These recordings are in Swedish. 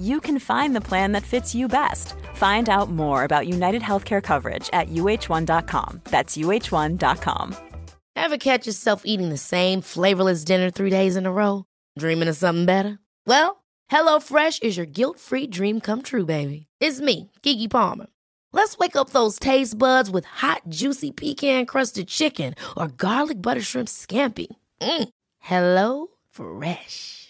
you can find the plan that fits you best. Find out more about United Healthcare coverage at uh1.com. That's uh1.com. Ever catch yourself eating the same flavorless dinner three days in a row? Dreaming of something better? Well, HelloFresh is your guilt-free dream come true, baby. It's me, Kiki Palmer. Let's wake up those taste buds with hot, juicy pecan-crusted chicken or garlic butter shrimp scampi. Mm. Hello Fresh.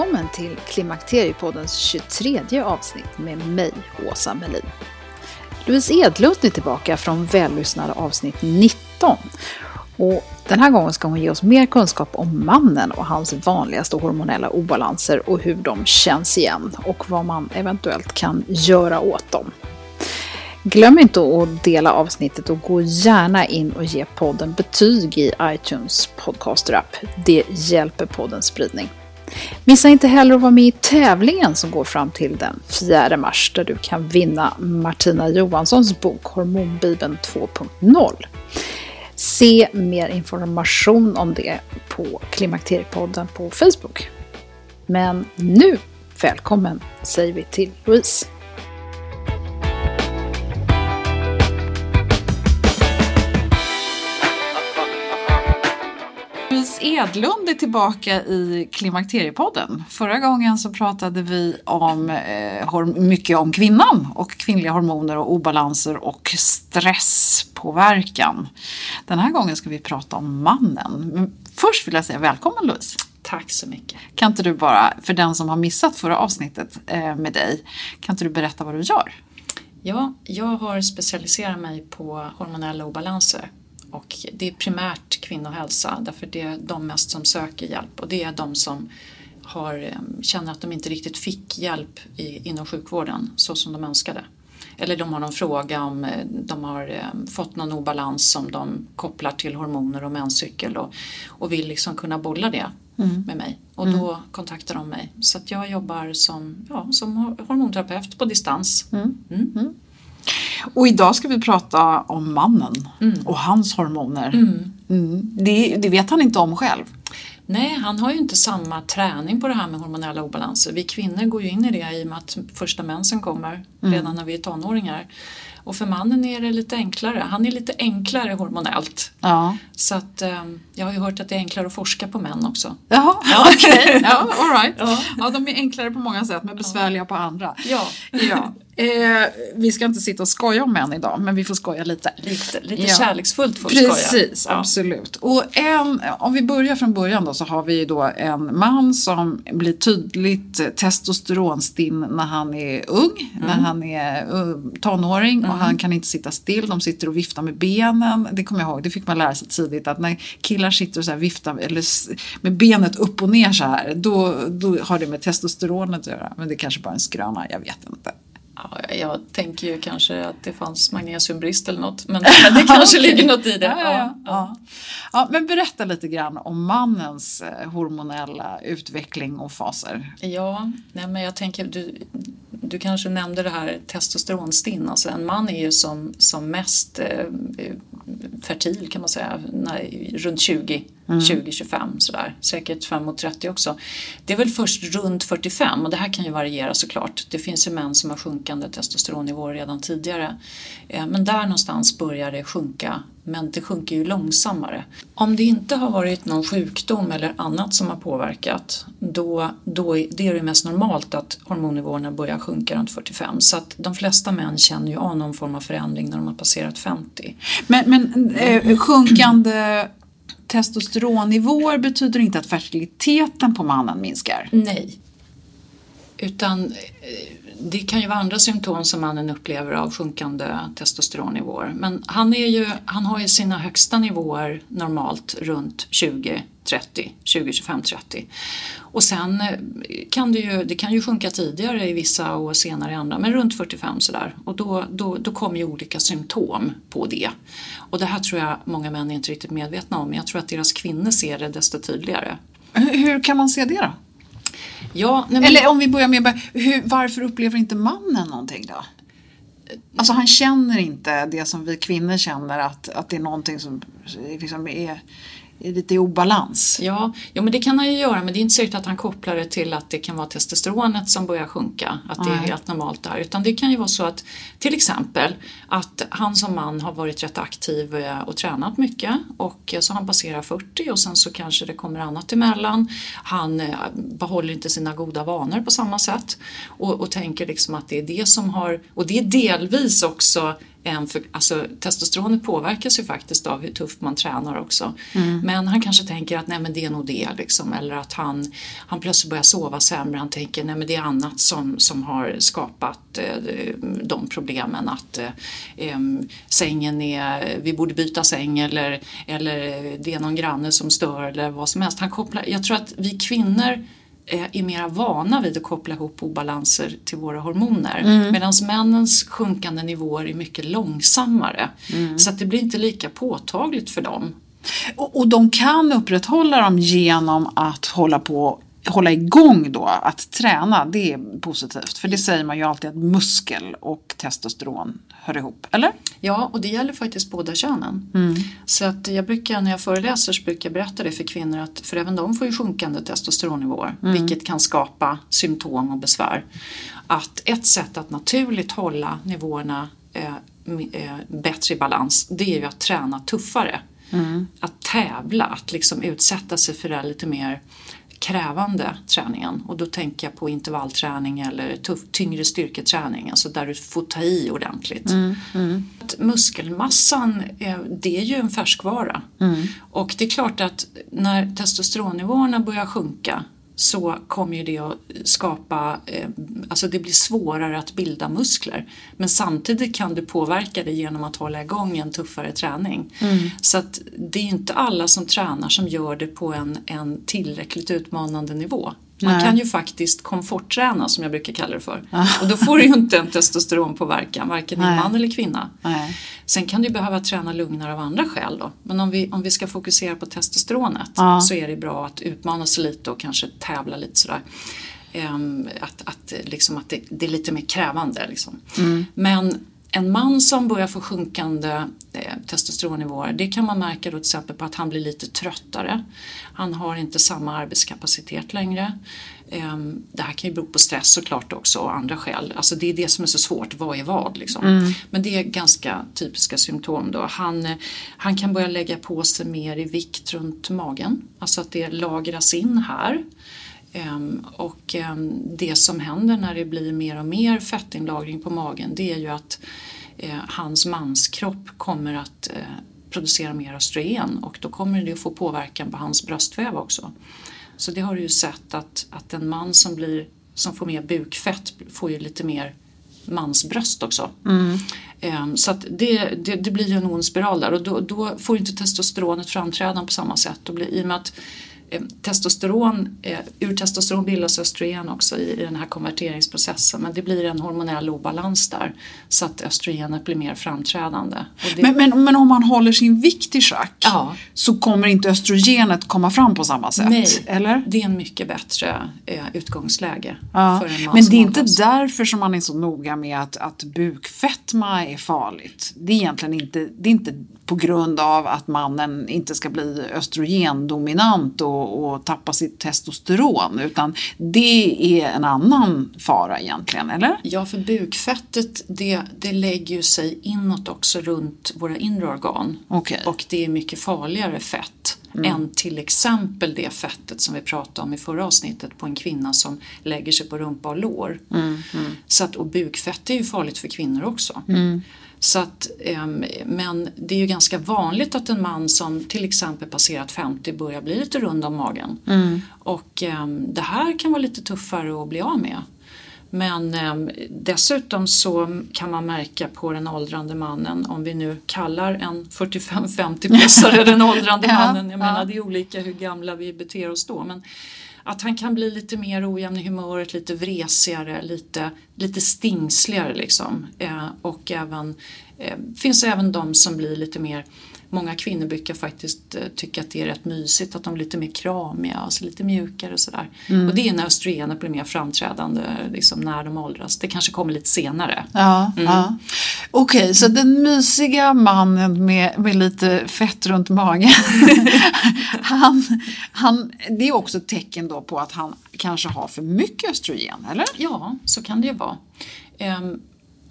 Välkommen till Klimakteriepoddens 23 avsnitt med mig, Åsa Melin. Louise Edlund är tillbaka från vällyssnade avsnitt 19. Och den här gången ska hon ge oss mer kunskap om mannen och hans vanligaste hormonella obalanser och hur de känns igen och vad man eventuellt kan göra åt dem. Glöm inte att dela avsnittet och gå gärna in och ge podden betyg i iTunes podcaster-app. Det hjälper poddens spridning. Missa inte heller att vara med i tävlingen som går fram till den 4 mars där du kan vinna Martina Johanssons bok Hormonbibeln 2.0. Se mer information om det på Klimakteriepodden på Facebook. Men nu, välkommen säger vi till Louise. Edlund är tillbaka i Klimakteriepodden. Förra gången så pratade vi om, eh, mycket om kvinnan och kvinnliga hormoner och obalanser och stresspåverkan. Den här gången ska vi prata om mannen. Men först vill jag säga välkommen Louise. Tack så mycket. Kan inte du bara, för den som har missat förra avsnittet eh, med dig, kan inte du berätta vad du gör? Ja, jag har specialiserat mig på hormonella obalanser och det är primärt kvinnohälsa därför det är de mest som söker hjälp och det är de som har, känner att de inte riktigt fick hjälp i, inom sjukvården så som de önskade. Eller de har någon fråga om de har fått någon obalans som de kopplar till hormoner och menscykel och, och vill liksom kunna bolla det mm. med mig. Och mm. då kontaktar de mig. Så jag jobbar som, ja, som hormonterapeut på distans. Mm. Och idag ska vi prata om mannen mm. och hans hormoner. Mm. Mm. Det, det, vet han inte om själv. Nej, han har ju inte samma träning på det här med hormonella obalanser. Vi kvinnor går ju in i det i och med att första mensen kommer mm. redan när vi är tonåringar. Och för mannen är det lite enklare. Han är lite enklare hormonellt. Ja. Så att um, jag har ju hört att det är enklare att forska på män också. Jaha, ja, okej. Okay. Ja, all right. ja. ja, de är enklare på många sätt men besvärliga på andra. Ja. ja. Eh, vi ska inte sitta och skoja om män idag men vi får skoja lite. Lite, lite ja. kärleksfullt får vi skoja. Precis, absolut. Och en, om vi börjar från början då så har vi då en man som blir tydligt testosteronstinn när han är ung, mm. när han är uh, tonåring mm. och han kan inte sitta still. De sitter och viftar med benen. Det kommer jag ihåg, det fick man lära sig tidigt att när killar sitter och så viftar eller med benet upp och ner så här då, då har det med testosteronet att göra. Men det är kanske bara en skröna, jag vet inte. Ja, jag tänker ju kanske att det fanns magnesiumbrist eller något men, det kanske okay. ligger något i det. Ja, ja, ja. ja, men berätta lite grann om mannens eh, hormonella utveckling och faser. Ja, nej, men jag tänker du, du kanske nämnde det här testosteronstinn. Alltså en man är ju som, som mest eh, fertil kan man säga när, runt 20, mm. 20-25 sådär. Säkert framåt 30 också. Det är väl först runt 45 och det här kan ju variera såklart. Det finns ju män som har sjunkande testosteronnivåer redan tidigare. Eh, men där någonstans börjar det sjunka men det sjunker ju långsammare. Om det inte har varit någon sjukdom eller annat som har påverkat då, då är det är det mest normalt att hormonnivåerna börjar sjunka runt 45 så att de flesta män känner ju av någon form av förändring när de har passerat 50. Men, men eh, sjunkande testosteronnivåer betyder inte att fertiliteten på mannen minskar? Nej. Utan eh, det kan ju vara andra symptom som mannen upplever av sjunkande testosteronnivåer. Men han, är ju, han har ju sina högsta nivåer normalt runt 20, 30, 20, 25, 30. Och sen eh, kan det ju, det kan ju sjunka tidigare i vissa och senare i andra, men runt 45 sådär. Och då, då, då kommer ju olika symptom på det. Och det här tror jag många män är inte riktigt medvetna om, men jag tror att deras kvinnor ser det desto tydligare. Hur kan man se det då? Ja, nej, men... Eller om vi börjar med, hur, varför upplever inte mannen någonting då? Alltså han känner inte det som vi kvinnor känner att, att det är någonting som liksom är är lite i obalans. Ja, ja, men det kan han ju göra men det är inte säkert att han kopplar det till att det kan vara testosteronet som börjar sjunka, att det är helt normalt där. Utan det kan ju vara så att till exempel att han som man har varit rätt aktiv eh, och tränat mycket och så han passerar 40 och sen så kanske det kommer annat emellan. Han eh, behåller inte sina goda vanor på samma sätt och, och tänker liksom att det är det som har, och det är delvis också en för, alltså, testosteronet påverkas ju faktiskt av hur tufft man tränar också. Mm. Men han kanske tänker att nej men det är nog det liksom. Eller att han, han plötsligt börjar sova sämre. Han tänker nej men det är annat som, som har skapat eh, de problemen. Att eh, sängen är, vi borde byta säng eller, eller det är någon granne som stör eller vad som helst. Han kopplar, jag tror att vi kvinnor är mer vana vid att koppla ihop obalanser till våra hormoner. Mm. Medan männens sjunkande nivåer är mycket långsammare. Mm. Så att det blir inte lika påtagligt för dem. Och, och de kan upprätthålla dem genom att hålla på hålla igång då, att träna, det är positivt. För det säger man ju alltid att muskel och testosteron hör ihop, eller? Ja, och det gäller faktiskt båda könen. Mm. Så att jag brukar, när jag föreläser så brukar jag berätta det för kvinnor att för även de får ju sjunkande testosteronnivåer, mm. vilket kan skapa symptom och besvär. Att ett sätt att naturligt hålla nivåerna eh, eh, bättre i balans, det är ju att träna tuffare. Mm. Att tävla, att liksom utsätta sig för det lite mer krävande träningen och då tänker jag på intervallträning eller tuff, tyngre styrketräning, alltså där du får ta i ordentligt. Mm, mm. Muskelmassan, det är ju en färskvara mm. och det är klart att när testosteronnivåerna börjar sjunka så kommer ju det att skapa, eh, alltså det blir svårare att bilda muskler. Men samtidigt kan du påverka det genom att hålla igång en tuffare träning. Mm. Så att det är inte alla som tränar som gör det på en, en tillräckligt utmanande nivå. Man Nej. kan ju faktiskt komfortträna som jag brukar kalla det för. Och då får du ju inte en testosteronpåverkan varken i man eller kvinna. Nej. Sen kan du behöva träna lugnare av andra skäl då. Men om vi, om vi ska fokusera på testosteronet ja. så är det bra att utmana sig lite och kanske tävla lite sådär. Um, att, att, liksom att det, det, är lite mer krävande. Liksom. Mm. Men en man som börjar få sjunkande eh, testosteronnivåer det kan man märka då till exempel på att han blir lite tröttare. Han har inte samma arbetskapacitet längre. Eh, det här kan ju bero på stress såklart också och andra skäl. Alltså det är det som är så svårt, vad är vad liksom. Mm. Men det är ganska typiska symptom då. Han, han kan börja lägga på sig mer i vikt runt magen, alltså att det lagras in här. Um, och um, det som händer när det blir mer och mer fettinlagring på magen det är ju att uh, hans manskropp kommer att uh, producera mer östrogen och då kommer det att få påverkan på hans bröstväv också. Så det har du ju sett att, att en man som, blir, som får mer bukfett får ju lite mer mansbröst också. Mm. Um, så att det, det, det, blir ju en ond spiral där och då, då får inte testosteronet framträdan på samma sätt. Och blir, I och med att eh, testosteron, eh, ur testosteron bildas östrogen också i, i den här konverteringsprocessen men det blir en hormonell obalans där så att östrogenet blir mer framträdande. Det, Men, men, men om man håller sin vikt i schack Ja. så kommer inte östrogenet komma fram på samma sätt? Nej, Eller? det är en mycket bättre eh, utgångsläge Ja. Men det är inte därför som man är så noga med att, att bukfetma är farligt. Det är egentligen inte, det är inte på grund av att mannen inte ska bli östrogendominant och, och tappa sitt testosteron utan det är en annan fara egentligen, eller? Ja, för bukfettet det, det lägger ju sig inåt också runt våra inre organ. Okej. Och det är mycket farligare fett än till exempel det fettet som vi pratade om i förra avsnittet på en kvinna som lägger sig på rumpa och lår. Så att, och bukfett är ju farligt för kvinnor också. Så att, ehm, men det är ju ganska vanligt att en man som till exempel passerat 50 börjar bli lite rund om magen. Och ehm, det här kan vara lite tuffare att bli av med. Men eh, dessutom så kan man märka på den åldrande mannen, om vi nu kallar en 45-50-plussare den åldrande mannen, jag ja. menar det är olika hur gamla vi beter oss då, men att han kan bli lite mer ojämn i humöret, lite vresigare, lite, lite stingsligare liksom. Eh, och även, eh, finns även de som blir lite mer Många kvinnor brukar faktiskt eh, tycka att det är rätt mysigt att de blir lite mer kramiga, alltså lite mjukare och sådär. Mm. Och det är när östrogenet blir mer framträdande liksom när de åldras. Det kanske kommer lite senare. Ja, ja. Okej, så den mysiga mannen med, med lite fett runt magen, han, han, det är också ett tecken då på att han kanske har för mycket östrogen, eller? Ja, så kan det ju vara. Ehm,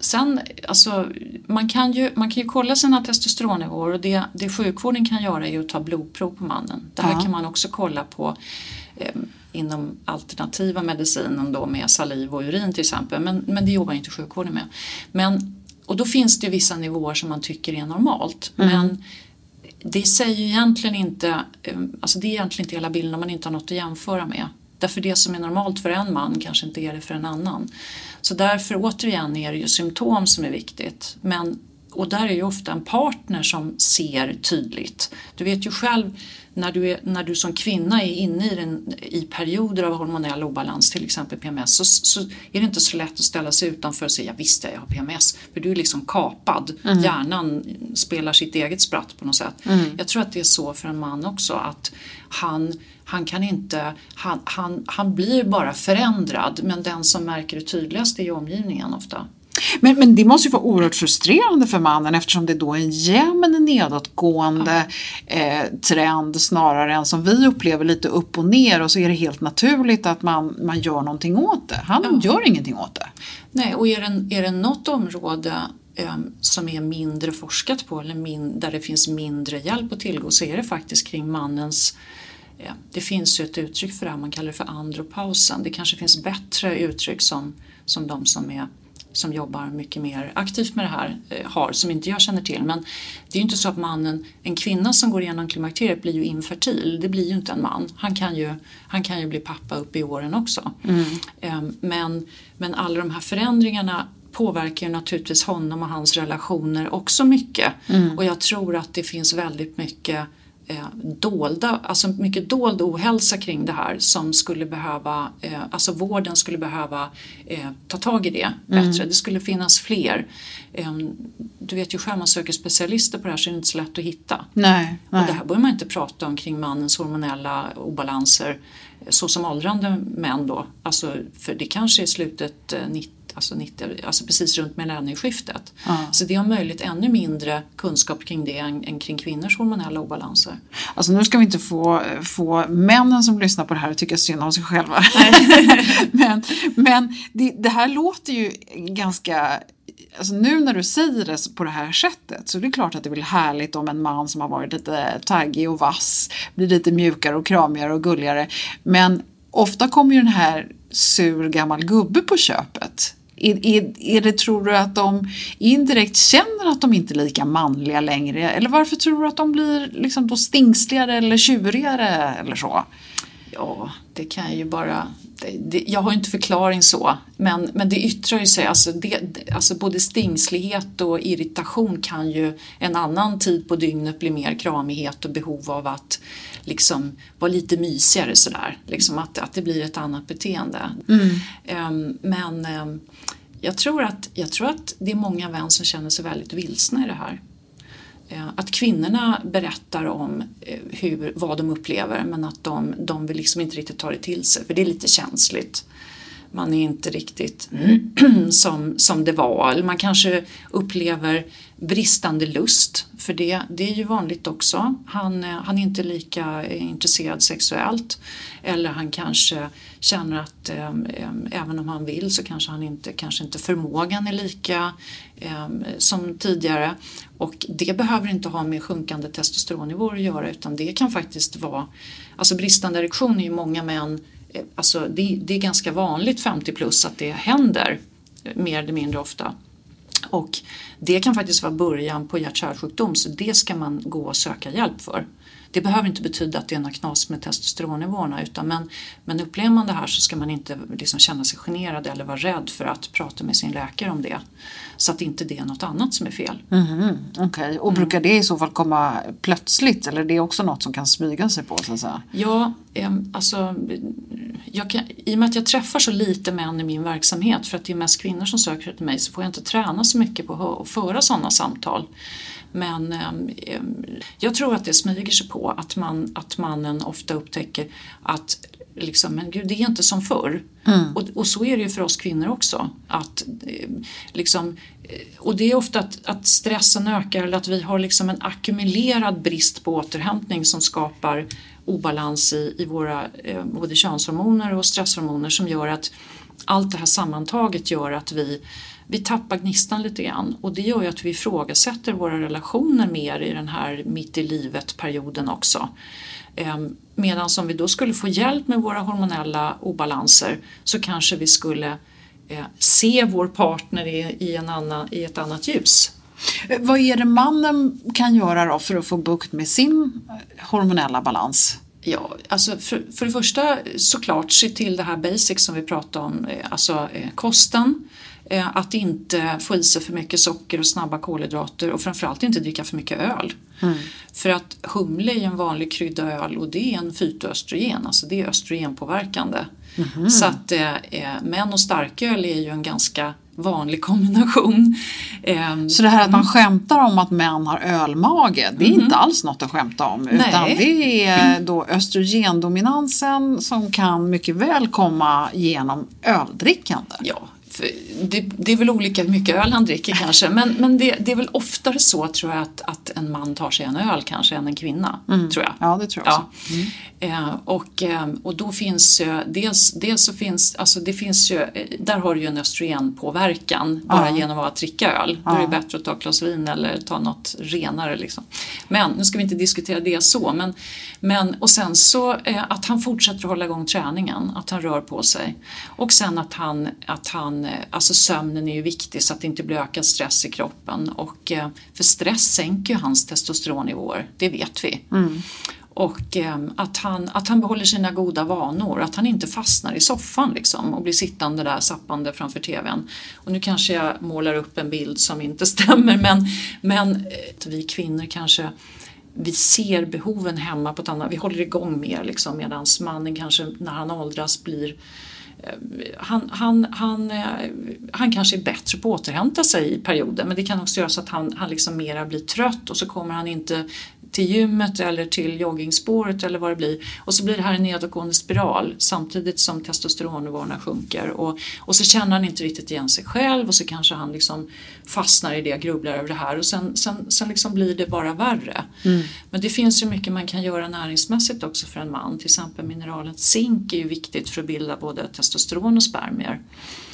sen, alltså, man kan, ju, man kan ju kolla sina testosteronnivåer och det, det sjukvården kan göra är att ta blodprov på mannen. Det här Ja. kan man också kolla på ehm, inom alternativa medicinen då med saliv och urin till exempel. Men, men det jobbar inte sjukvården med. Men, och då finns det vissa nivåer som man tycker är normalt. Men det säger egentligen inte, eh, alltså det är egentligen inte hela bilden om man inte har något att jämföra med. Därför det som är normalt för en man kanske inte är det för en annan. Så därför återigen är det ju symptom som är viktigt. Men, och där är ju ofta en partner som ser tydligt. Du vet ju själv när du, är, när du som kvinna är inne i, den, i perioder av hormonell obalans, till exempel PMS, så, så är det inte så lätt att ställa sig utanför och säga visst jag har PMS. För du är liksom kapad. Hjärnan spelar sitt eget spratt på något sätt. Jag tror att det är så för en man också att han han kan inte, han, han, han blir bara förändrad men den som märker det tydligast är ju omgivningen ofta. Men, men det måste ju vara oerhört frustrerande för mannen eftersom det då är en jämn nedåtgående eh, trend snarare än som vi upplever lite upp och ner och så är det helt naturligt att man, man gör någonting åt det. Han gör ingenting åt det. Nej, och är det, är det något område eh, som är mindre forskat på eller min, där det finns mindre hjälp att tillgå så är det faktiskt kring mannens eh, det finns ju ett uttryck för det här, man kallar det för andropausen. Det kanske finns bättre uttryck som, som de som, är, som jobbar mycket mer aktivt med det här eh, har, som inte jag känner till. Men det är ju inte så att mannen, en kvinna som går igenom klimakteriet blir ju infertil, det blir ju inte en man. Han kan ju, han kan ju bli pappa upp i åren också. Eh, Men, men alla de här förändringarna påverkar ju naturligtvis honom och hans relationer också mycket. Och jag tror att det finns väldigt mycket eh, dolda, alltså mycket dold ohälsa kring det här som skulle behöva, eh, alltså vården skulle behöva eh, ta tag i det bättre. Det skulle finnas fler. Eh, du vet ju själv, man söker specialister på det här så är det inte så lätt att hitta. Nej, Och det nej. här börjar man inte prata om kring mannens hormonella obalanser så som åldrande män då. Alltså, för det kanske är slutet eh, 90, alltså, 90, alltså precis runt millennieskiftet. Så det är om möjligt ännu mindre kunskap kring det än, än kring kvinnors hormonella obalanser. Alltså nu ska vi inte få, få männen som lyssnar på det här att tycka synd om sig själva. men men det, det här låter ju ganska Alltså nu när du säger det på det här sättet så är det klart att det blir härligt om en man som har varit lite taggig och vass blir lite mjukare och kramigare och gulligare. Men ofta kommer ju den här sur gammal gubbe på köpet. Är, är, är det, tror du att de indirekt känner att de inte är lika manliga längre? Eller varför tror du att de blir liksom då stingsligare eller tjurigare eller så? Ja, det kan jag ju bara... Det, jag har inte förklaring så, men, men det yttrar ju sig. Alltså, det, alltså både stingslighet och irritation kan ju en annan tid på dygnet bli mer kramighet och behov av att liksom vara lite mysigare sådär. Liksom att, att det blir ett annat beteende. Mm. Um, men um, jag, tror att, jag tror att det är många män som känner sig väldigt vilsna i det här. Eh, att kvinnorna berättar om eh, hur, vad de upplever men att de, de vill liksom inte riktigt ta det till sig för det är lite känsligt. Man är inte riktigt som, som det var. Eller man kanske upplever bristande lust, för det, det är ju vanligt också. Han, eh, han är inte lika intresserad sexuellt. Eller han kanske känner att eh, även om han vill så kanske han inte, kanske inte förmågan är lika Ehm, som tidigare. Och det behöver inte ha med sjunkande testosteronnivåer att göra utan det kan faktiskt vara, alltså bristande erektion är ju många män, eh, alltså det, det är ganska vanligt 50 plus att det händer mer eller mindre ofta. Och det kan faktiskt vara början på hjärt-kärlsjukdom så det ska man gå och söka hjälp för. Det behöver inte betyda att det är något knas med testosteronnivåerna utan men, men upplever man det här så ska man inte liksom känna sig generad eller vara rädd för att prata med sin läkare om det. Så att inte det är något annat som är fel. Mm, Okej, okay. och mm. brukar det i så fall komma plötsligt eller är det också något som kan smyga sig på? Så att säga? Ja, eh, alltså jag kan, i och med att jag träffar så lite män i min verksamhet för att det är mest kvinnor som söker till mig så får jag inte träna så mycket på att föra sådana samtal. Men eh, jag tror att det smyger sig på att, man, att mannen ofta upptäcker att liksom, men gud, det är inte som förr. Mm. Och, och, så är det ju för oss kvinnor också. Att, eh, liksom, eh, och det är ofta att, att, stressen ökar eller att vi har liksom en ackumulerad brist på återhämtning som skapar obalans i, i våra eh, både könshormoner och stresshormoner som gör att allt det här sammantaget gör att vi vi tappar gnistan lite grann och det gör ju att vi ifrågasätter våra relationer mer i den här mitt i livet perioden också. Ehm, medan om vi då skulle få hjälp med våra hormonella obalanser så kanske vi skulle eh, se vår partner i, en annan, i ett annat ljus. Eh, vad är det mannen kan göra då för att få bukt med sin hormonella balans? Ja, alltså för, för det första såklart se till det här basic som vi pratade om, eh, alltså kosten, Eh, att inte få i sig för mycket socker och snabba kolhydrater och framförallt inte dricka för mycket öl. Mm. För att humle är en vanlig krydda öl och det är en fytoöstrogen, alltså det är östrogenpåverkande. Mm. Så att eh, eh, män och starköl är ju en ganska vanlig kombination. Eh, Så det här att man skämtar om att män har ölmage, det är mm. inte alls något att skämta om. Nej. Utan det är då östrogendominansen som kan mycket väl komma genom öldrickande. Ja, det, det, är väl olika hur mycket öl han dricker kanske men, men det, det, är väl oftare så tror jag att, att en man tar sig en öl kanske än en kvinna. Mm. Tror jag. Ja det tror jag. Ja. Mm. Eh, och, eh, och då finns ju dels, dels så finns, alltså det finns ju, eh, där har du ju en östrogenpåverkan bara ja. genom att dricka öl. Då är det bättre att ta ett glas vin eller ta något renare liksom. Men nu ska vi inte diskutera det så men, men och sen så eh, att han fortsätter att hålla igång träningen, att han rör på sig och sen att han, att han Eh, alltså sömnen är ju viktig så att det inte blir ökad stress i kroppen. Och, eh, för stress sänker ju hans testosteronnivåer, det vet vi. Mm. Och eh, att, han, att han behåller sina goda vanor, att han inte fastnar i soffan liksom och blir sittande där sappande framför TVn. Och nu kanske jag målar upp en bild som inte stämmer men, men vi kvinnor kanske vi ser behoven hemma på ett annat, vi håller igång mer liksom medan mannen kanske när han åldras blir Eh, han, han, han, eh, han kanske är bättre på att återhämta sig i perioder men det kan också göra så att han, han liksom mera blir trött och så kommer han inte till gymmet eller till joggingspåret eller vad det blir. Och så blir det här en nedåtgående spiral samtidigt som testosteronnivåerna sjunker. Och, och så känner han inte riktigt igen sig själv och så kanske han liksom fastnar i det, grubblar över det här och sen, sen, sen liksom blir det bara värre. Mm. Men det finns ju mycket man kan göra näringsmässigt också för en man. Till exempel mineralet zink är ju viktigt för att bilda både testosteron och spermier.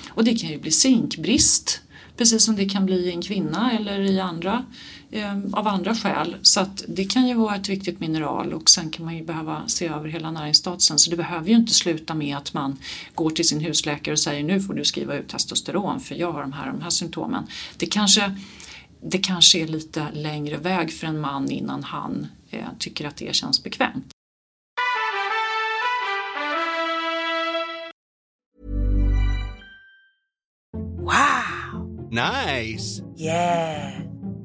Och det kan ju bli zinkbrist precis som det kan bli i en kvinna eller i andra Ehm, av andra skäl. Så att det kan ju vara ett viktigt mineral och sen kan man ju behöva se över hela näringsstatusen så det behöver ju inte sluta med att man går till sin husläkare och säger nu får du skriva ut testosteron för jag har de här och de här symptomen. Det kanske, det kanske är lite längre väg för en man innan han eh, tycker att det känns bekvämt. Wow! Nice! Yeah!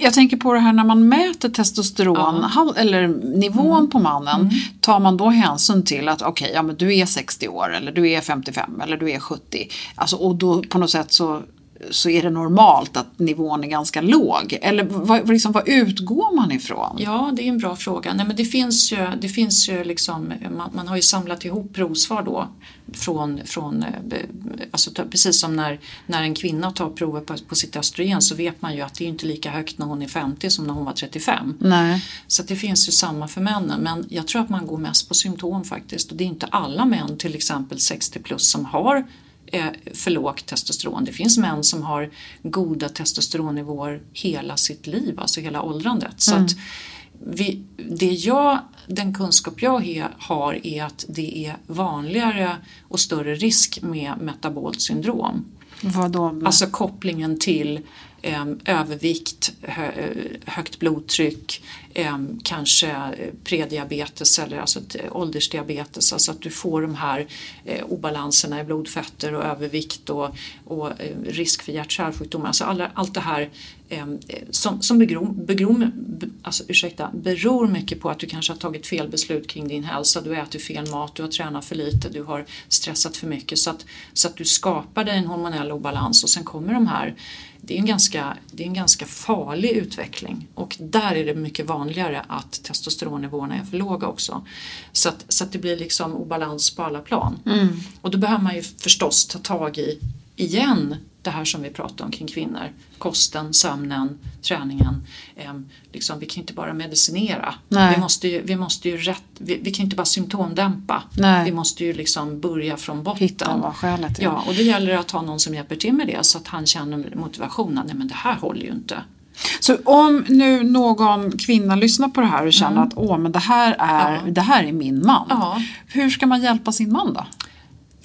Jag tänker på det här när man mäter testosteron ja. eller nivån mm. på mannen. Mm. Tar man då hänsyn till att okej, okay, ja, men du är 60 år eller du är 55 eller du är 70. Alltså, och då på något sätt så så är det normalt att nivån är ganska låg? Eller vad, liksom, vad utgår man ifrån? Ja, det är en bra fråga. Nej, men det finns ju, det finns ju liksom, man, man har ju samlat ihop provsvar då från, från eh, alltså, precis som när, när en kvinna tar prover på, på sitt östrogen så vet man ju att det är inte lika högt när hon är 50 som när hon var 35. Nej. Så det finns ju samma för männen men jag tror att man går mest på symptom faktiskt och det är inte alla män till exempel 60 plus som har för lågt testosteron. Det finns män som har goda testosteronnivåer hela sitt liv, alltså hela åldrandet. Så mm. att vi, det jag, den kunskap jag har är att det är vanligare och större risk med metabolt syndrom. Vad då? Alltså kopplingen till övervikt, högt blodtryck, kanske eh, prediabetes eller alltså åldersdiabetes. Alltså att du får de här eh, obalanserna i blodfetter och övervikt och, och eh, risk för hjärt-kärlsjukdomar. Alltså alla, allt det här som, som begror, begror, alltså, ursäkta, beror mycket på att du kanske har tagit fel beslut kring din hälsa. Du äter fel mat, du har tränat för lite, du har stressat för mycket så att, så att du skapar dig en hormonell obalans och sen kommer de här det är, en ganska, det är en ganska farlig utveckling och där är det mycket vanligare att testosteronnivåerna är för låga också. Så att, så att det blir liksom obalans på alla plan. Mm. Och då behöver man ju förstås ta tag i igen det här som vi pratar om kring kvinnor. Kosten, sömnen, träningen. Eh, liksom, vi kan inte bara medicinera. Nej. Vi måste ju, vi måste ju rätt, vi, vi kan inte bara symptomdämpa. Nej. Vi måste ju liksom börja från botten. Hitta vad skälet är. Ja, och det gäller att ha någon som hjälper till med det så att han känner motivationen. Nej men det här håller ju inte. Så om nu någon kvinna lyssnar på det här och känner mm. att Åh, men det, här är, ja. det här är min man. Ja. Hur ska man hjälpa sin man då?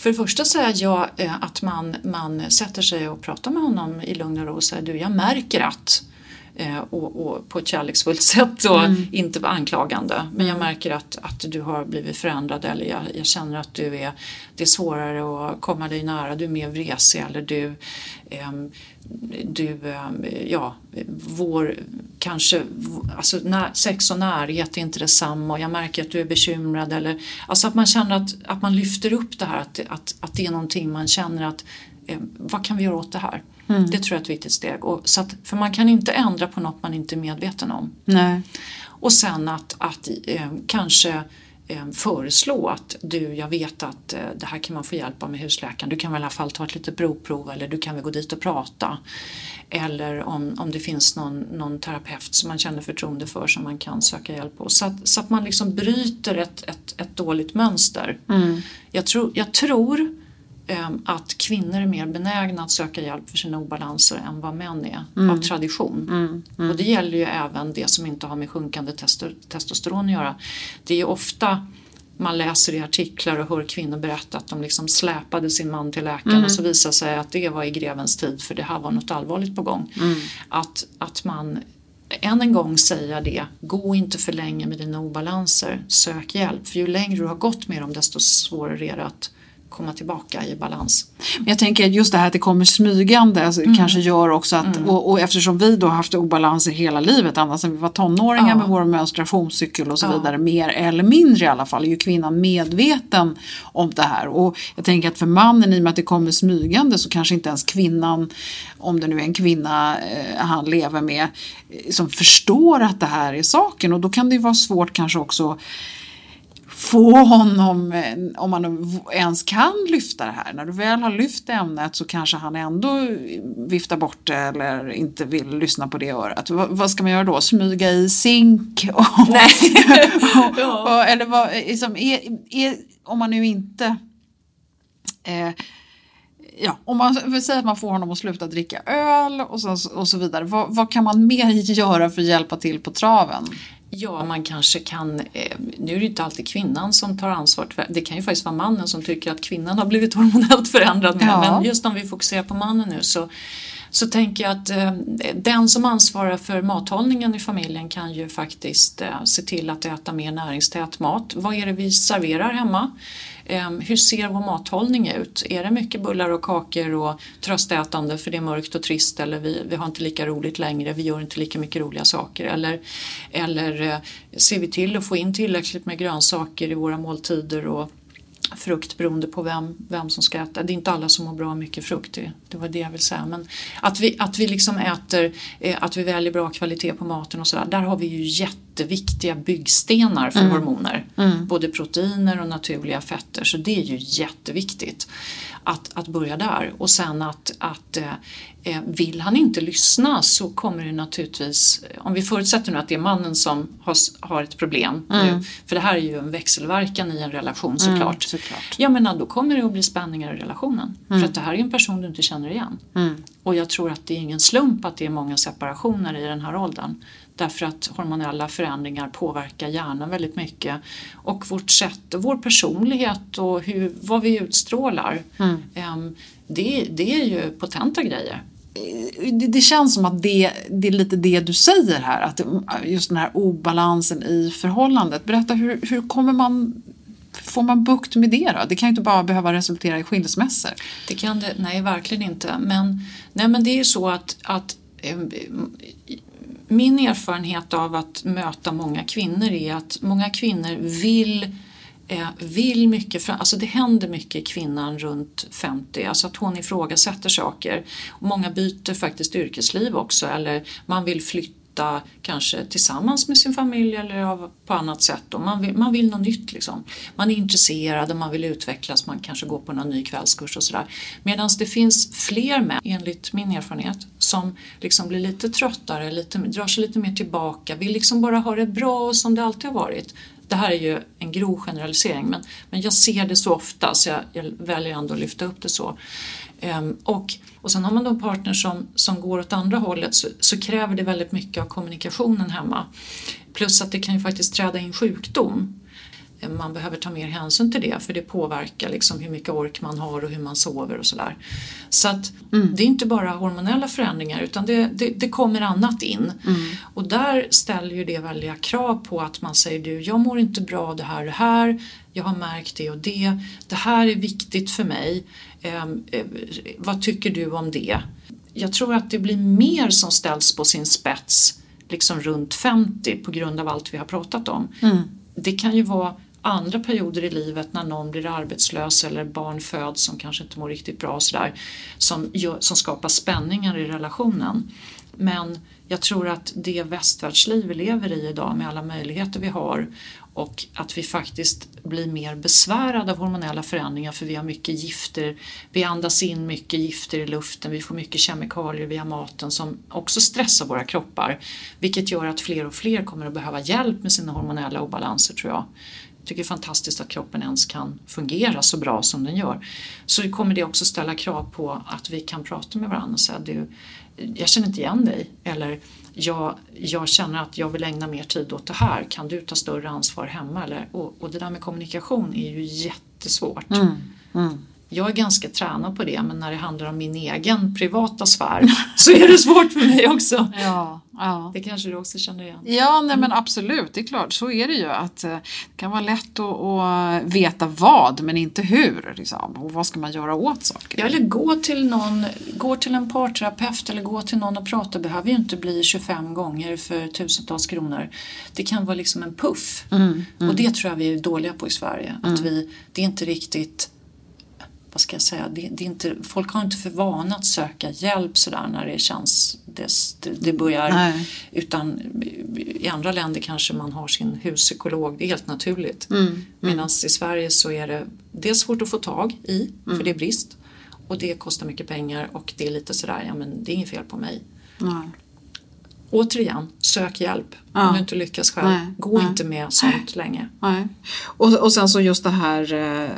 För det första säger jag eh, att man, man sätter sig och pratar med honom i lugn och ro och säger du jag märker att och, och, på ett kärleksfullt sätt och mm. inte vara anklagande. Men jag märker att, att du har blivit förändrad eller jag, jag, känner att du är, det är svårare att komma dig nära, du är mer vresig eller du eh, du, ehm, ja, vår, kanske, alltså när, sex och närhet är inte detsamma och jag märker att du är bekymrad eller, alltså att man känner att, att man lyfter upp det här, att, att, att det är någonting man känner att, eh, vad kan vi göra åt det här? Mm. Det tror jag är ett viktigt steg. Och, så att, för man kan inte ändra på något man inte är medveten om. Nej. Och sen att, att eh, kanske eh, föreslå att du, jag vet att eh, det här kan man få hjälp av med husläkaren. Du kan väl i alla fall ta ett litet blodprov eller du kan väl gå dit och prata. Eller om, om det finns någon, någon terapeut som man känner förtroende för som man kan söka hjälp hos. Så att, så att man liksom bryter ett, ett, ett dåligt mönster. Mm. Jag, tro, jag tror att kvinnor är mer benägna att söka hjälp för sina obalanser än vad män är mm. av tradition. Mm. Mm. Och det gäller ju även det som inte har med sjunkande testosteron att göra. Det är ofta man läser i artiklar och hör kvinnor berätta att de liksom släpade sin man till läkaren mm. och så visar sig att det var i grevens tid för det här var något allvarligt på gång. Mm. Att, att man än en gång säga det, gå inte för länge med dina obalanser, sök hjälp. För ju längre du har gått med dem desto svårare är det att komma tillbaka i balans. Men jag tänker att just det här att det kommer smygande alltså, mm. kanske gör också att, mm. och, och, eftersom vi då haft obalanser hela livet, ända sedan vi var tonåringar ja. med vår menstruationscykel och så ja. vidare, mer eller mindre i alla fall, är ju kvinnan medveten om det här. Och jag tänker att för mannen, i och med att det kommer smygande, så kanske inte ens kvinnan, om det nu är en kvinna eh, han lever med, eh, som förstår att det här är saken. Och då kan det ju vara svårt kanske också få honom, eh, om man ens kan lyfta det här. När du väl har lyft ämnet så kanske han ändå viftar bort det eller inte vill lyssna på det örat. V vad ska man göra då? Smyga i zink? Och, Nej. och, och, eller vad, liksom, är, är, om man nu inte eh, ja, om man vill säga att man får honom att sluta dricka öl och så, och så vidare. Vad, vad, kan man mer göra för att hjälpa till på traven? Ja, man kanske kan, eh, nu är det inte alltid kvinnan som tar ansvar, det kan ju faktiskt vara mannen som tycker att kvinnan har blivit hormonellt förändrad. Ja. Men just om vi fokuserar på mannen nu så, så tänker jag att eh, den som ansvarar för mathållningen i familjen kan ju faktiskt eh, se till att äta mer näringstät mat. Vad är det vi serverar hemma? Ehm, hur ser vår mathållning ut? Är det mycket bullar och kakor och tröstätande för det är mörkt och trist eller vi, vi har inte lika roligt längre, vi gör inte lika mycket roliga saker eller, eller eh, ser vi till att få in tillräckligt med grönsaker i våra måltider och frukt beroende på vem, vem som ska äta. Det är inte alla som mår bra av mycket frukt, det, det var det jag vill säga. Men att vi, att vi liksom äter, eh, att vi väljer bra kvalitet på maten och sådär, där har vi ju jätteviktiga byggstenar för mm. hormoner. Mm. Både proteiner och naturliga fetter, så det är ju jätteviktigt att, att börja där. Och sen att, att eh, eh, vill han inte lyssna så kommer det naturligtvis, om vi förutsätter nu att det är mannen som har, har ett problem mm. nu, för det här är ju en växelverkan i en relation såklart. Mm, såklart. Jag menar då kommer det att bli spänningar i relationen. Mm. För att det här är en person du inte känner igen. Mm. Och jag tror att det är ingen slump att det är många separationer i den här åldern. Därför att hormonella förändringar påverkar hjärnan väldigt mycket. Och vårt sätt, vår personlighet och hur, vad vi utstrålar. Mm. Ehm, det, det är ju potenta grejer. Det, det, känns som att det, det är lite det du säger här, att just den här obalansen i förhållandet. Berätta, hur, hur kommer man får man bukt med det då? Det kan ju inte bara behöva resultera i skilsmässor. Det kan det, nej verkligen inte. Men, nej, men det är ju så att, att ehm, min erfarenhet av att möta många kvinnor är att många kvinnor vill eh, vill mycket, alltså det händer mycket i kvinnan runt 50, alltså att hon ifrågasätter saker. Många byter faktiskt yrkesliv också eller man vill flytta flytta kanske tillsammans med sin familj eller av, på annat sätt. Och man, vill, man vill något nytt liksom. Man är intresserad och man vill utvecklas, man kanske går på någon ny kvällskurs och sådär. Medan det finns fler män, enligt min erfarenhet, som liksom blir lite tröttare, lite, drar sig lite mer tillbaka, vill liksom bara ha det bra som det alltid har varit. Det här är ju en grov generalisering men, men jag ser det så ofta så jag, jag väljer ändå att lyfta upp det så. Ehm, och, och sen har man då en partner som, som går åt andra hållet så, så, kräver det väldigt mycket av kommunikationen hemma. Plus att det kan ju faktiskt träda in sjukdom man behöver ta mer hänsyn till det för det påverkar liksom hur mycket ork man har och hur man sover och sådär. Så att Mm. det är inte bara hormonella förändringar utan det, det, det kommer annat in. Mm. Och där ställer ju det väldiga krav på att man säger du, jag mår inte bra av det här och det här, jag har märkt det och det, det här är viktigt för mig, Ehm, eh, vad tycker du om det? Jag tror att det blir mer som ställs på sin spets liksom runt 50 på grund av allt vi har pratat om. Det kan ju vara andra perioder i livet när någon blir arbetslös eller barn föds som kanske inte mår riktigt bra och sådär som, gör, som skapar spänningar i relationen. Men jag tror att det västvärldsliv vi lever i idag med alla möjligheter vi har och att vi faktiskt blir mer besvärade av hormonella förändringar för vi har mycket gifter, vi andas in mycket gifter i luften, vi får mycket kemikalier via maten som också stressar våra kroppar. Vilket gör att fler och fler kommer att behöva hjälp med sina hormonella obalanser tror jag. Jag tycker det är fantastiskt att kroppen ens kan fungera så bra som den gör. Så kommer det också ställa krav på att vi kan prata med varandra och säga du, jag känner inte igen dig eller jag, jag känner att jag vill ägna mer tid åt det här, kan du ta större ansvar hemma? Eller, och, och det där med kommunikation är ju jättesvårt. Mm, mm. Jag är ganska tränad på det men när det handlar om min egen privata sfär så är det svårt för mig också. Ja, ja. Det kanske du också känner igen? Ja, nej men absolut, det är klart, så är det ju. att eh, Det kan vara lätt att, att veta vad, men inte hur. Liksom. Och vad ska man göra åt saker? Ja, eller gå till någon, gå till en parterapeut eller gå till någon och prata behöver ju inte bli 25 gånger för tusentals kronor. Det kan vara liksom en puff. Och det tror jag vi är dåliga på i Sverige. Att vi, det är inte riktigt vad ska jag säga, det, det är inte, folk har inte för vana att söka hjälp sådär när det känns, det, det, börjar. Nej. Utan i andra länder kanske man har sin huspsykolog, det är helt naturligt. Medan i Sverige så är det dels svårt att få tag i, för det är brist. Och det kostar mycket pengar och det är lite sådär, ja men det är inget fel på mig. Nej. Återigen, sök hjälp Ja. om du inte lyckas själv. Nej, Gå nej. inte med sånt länge. Och, och sen så just det här eh,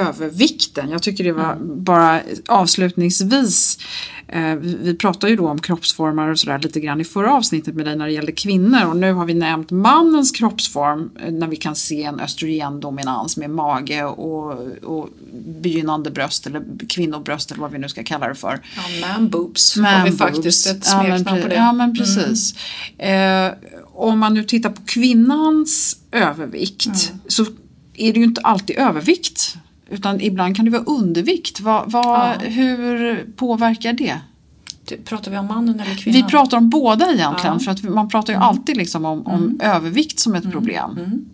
övervikten. Jag tycker det var bara avslutningsvis. Eh, vi, pratade ju då om kroppsformer och sådär lite grann i förra avsnittet med dig när det gällde kvinnor. Och nu har vi nämnt mannens kroppsform eh, när vi kan se en östrogendominans med mage och, och begynnande bröst eller kvinnobröst eller vad vi nu ska kalla det för. Ja, man boobs har Man vi boobs. faktiskt ett ja, smeknamn på pre- det. Mm. Ja men precis. Eh, om man nu tittar på kvinnans övervikt Mm. så är det ju inte alltid övervikt. Utan ibland kan det vara undervikt. Vad, vad, Ja. Hur påverkar det? Pratar vi om mannen eller kvinnan? Vi pratar om båda egentligen. Ja. Mm. För att man pratar ju alltid liksom om, om övervikt som ett problem.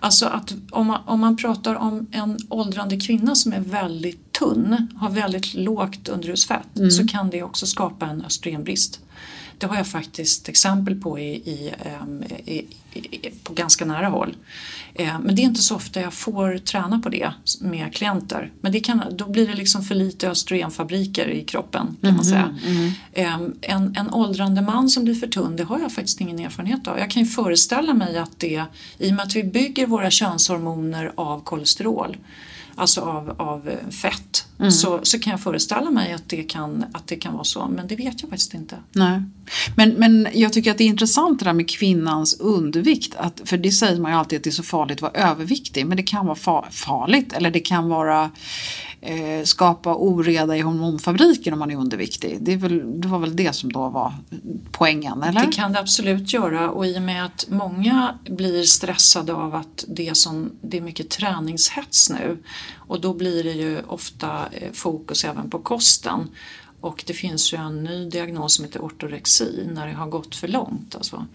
Alltså att om man, om man pratar om en åldrande kvinna som är väldigt tunn, har väldigt lågt underhudsfett, Mm. så kan det också skapa en östrogenbrist. Det har jag faktiskt exempel på i, i, ehm, i, i, på ganska nära håll. Eh, Men det är inte så ofta jag får träna på det med klienter. Men det kan, då blir det liksom för lite östrogenfabriker i kroppen kan man säga. Ehm, En, en åldrande man som blir för tunn, det har jag faktiskt ingen erfarenhet av. Jag kan ju föreställa mig att det, i och med att vi bygger våra könshormoner av kolesterol, alltså av, av eh, fett, så, så kan jag föreställa mig att det, kan, att det kan vara så. Men det vet jag faktiskt inte. Nej. Men, men jag tycker att det är intressant det där med kvinnans undervikt. Att, för det säger man ju alltid att det är så farligt att vara överviktig. Men det kan vara fa- farligt eller det kan vara eh, skapa oreda i hormonfabriken om man är underviktig. Det, är väl, det var väl det som då var poängen, eller? Det kan det absolut göra och i och med att många blir stressade av att det är, som, det är mycket träningshets nu och då blir det ju ofta eh, fokus även på kosten. Och det finns ju en ny diagnos som heter ortorexi när det har gått för långt. Alltså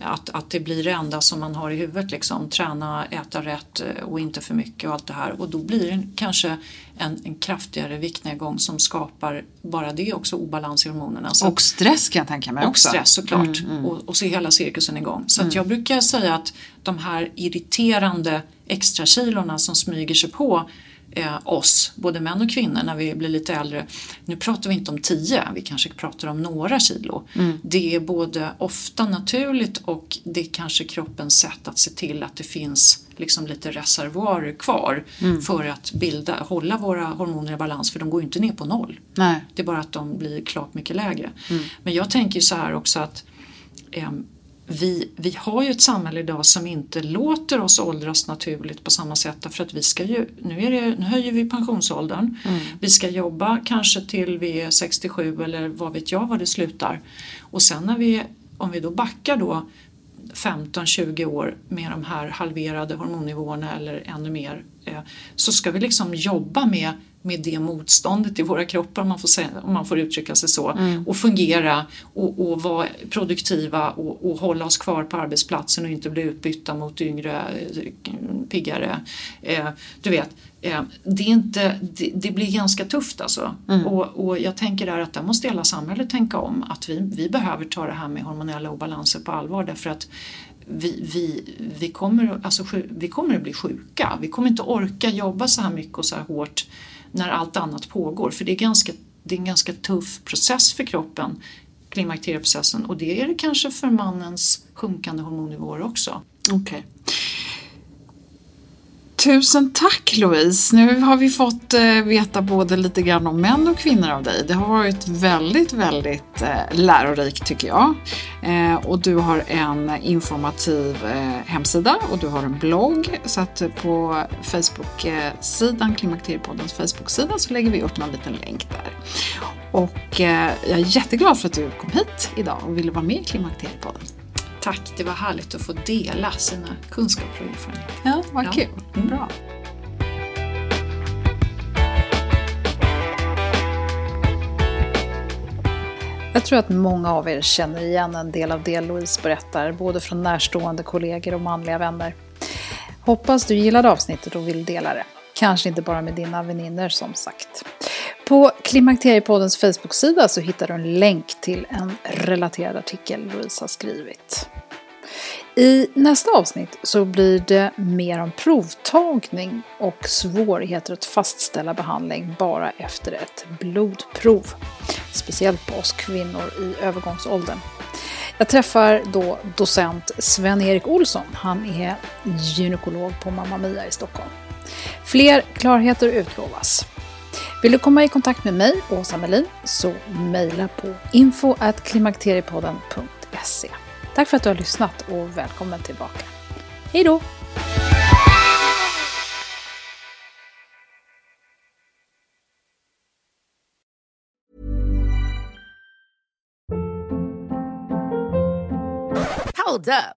att, att det blir det enda som man har i huvudet, liksom, träna, äta rätt eh, och inte för mycket och allt det här. Och då blir det kanske en, en kraftigare viktnedgång som skapar bara det också obalans i hormonerna. Så Och stress kan jag tänka mig och också. stress såklart. Mm, Och, och så är hela cirkusen igång. Så att jag brukar säga att de här irriterande extra kilorna som smyger sig på eh, oss, både män och kvinnor när vi blir lite äldre. Nu pratar vi inte om 10, vi kanske pratar om några kilo. Mm. Det är både ofta naturligt och det är kanske kroppens sätt att se till att det finns liksom lite reservoarer kvar Mm. för att bilda, hålla våra hormoner i balans för de går ju inte ner på noll. Nej. Det är bara att de blir klart mycket lägre. Mm. Men jag tänker så här också att ehm, vi, vi har ju ett samhälle idag som inte låter oss åldras naturligt på samma sätt därför att vi ska ju, nu, är det, nu höjer vi pensionsåldern, mm. vi ska jobba kanske till vi är 67 eller vad vet jag var det slutar. Och sen när vi, om vi då backar då 15-20 år med de här halverade hormonnivåerna eller ännu mer eh, så ska vi liksom jobba med med det motståndet i våra kroppar om man får, säga, om man får uttrycka sig så mm. och fungera och, och vara produktiva och, och, hålla oss kvar på arbetsplatsen och inte bli utbytta mot yngre, piggare. Eh, du vet, eh, det, är inte, det, det, blir ganska tufft alltså. Mm. Och, och jag tänker där att där måste hela samhället tänka om att vi, vi behöver ta det här med hormonella obalanser på allvar därför att vi, vi, vi, kommer, alltså, vi kommer att bli sjuka. Vi kommer inte orka jobba så här mycket och så här hårt när allt annat pågår. För det är, ganska, det är en ganska tuff process för kroppen, klimakterieprocessen och det är det kanske för mannens sjunkande hormonnivåer också. Okej. Okay. Tusen tack Louise! Nu har vi fått eh, veta både lite grann om män och kvinnor av dig. Det har varit väldigt, väldigt eh, lärorikt tycker jag. Eh, och du har en informativ hemsida och du har en blogg. Så att på Facebook-sidan, Klimakteriepoddens Facebook-sida, så lägger vi upp någon liten länk där. Och jag är jätteglad för att du kom hit idag och ville vara med i Klimakteriepodden. Tack, det var härligt att få dela sina kunskaper och erfarenheter. Ja, vad ja. kul. Mm. Bra. Jag tror att många av er känner igen en del av det Louise berättar, både från närstående kollegor och manliga vänner. Hoppas du gillade avsnittet och vill dela det. Kanske inte bara med dina vänner som sagt. På Klimakteriepoddens Facebook-sida så hittar du en länk till en relaterad artikel Louise har skrivit. I nästa avsnitt så blir det mer om provtagning och svårigheter att fastställa behandling bara efter ett blodprov. Speciellt på oss kvinnor i övergångsåldern. Jag träffar då docent Sven-Erik Olsson. Han är gynekolog på Mamma Mia i Stockholm. Fler klarheter utlovas. Vill du komma i kontakt med mig, Åsa Melin, så mejla på info.klimakteriepodden.se. Tack för att du har lyssnat och välkommen tillbaka. Hej då! Hold up.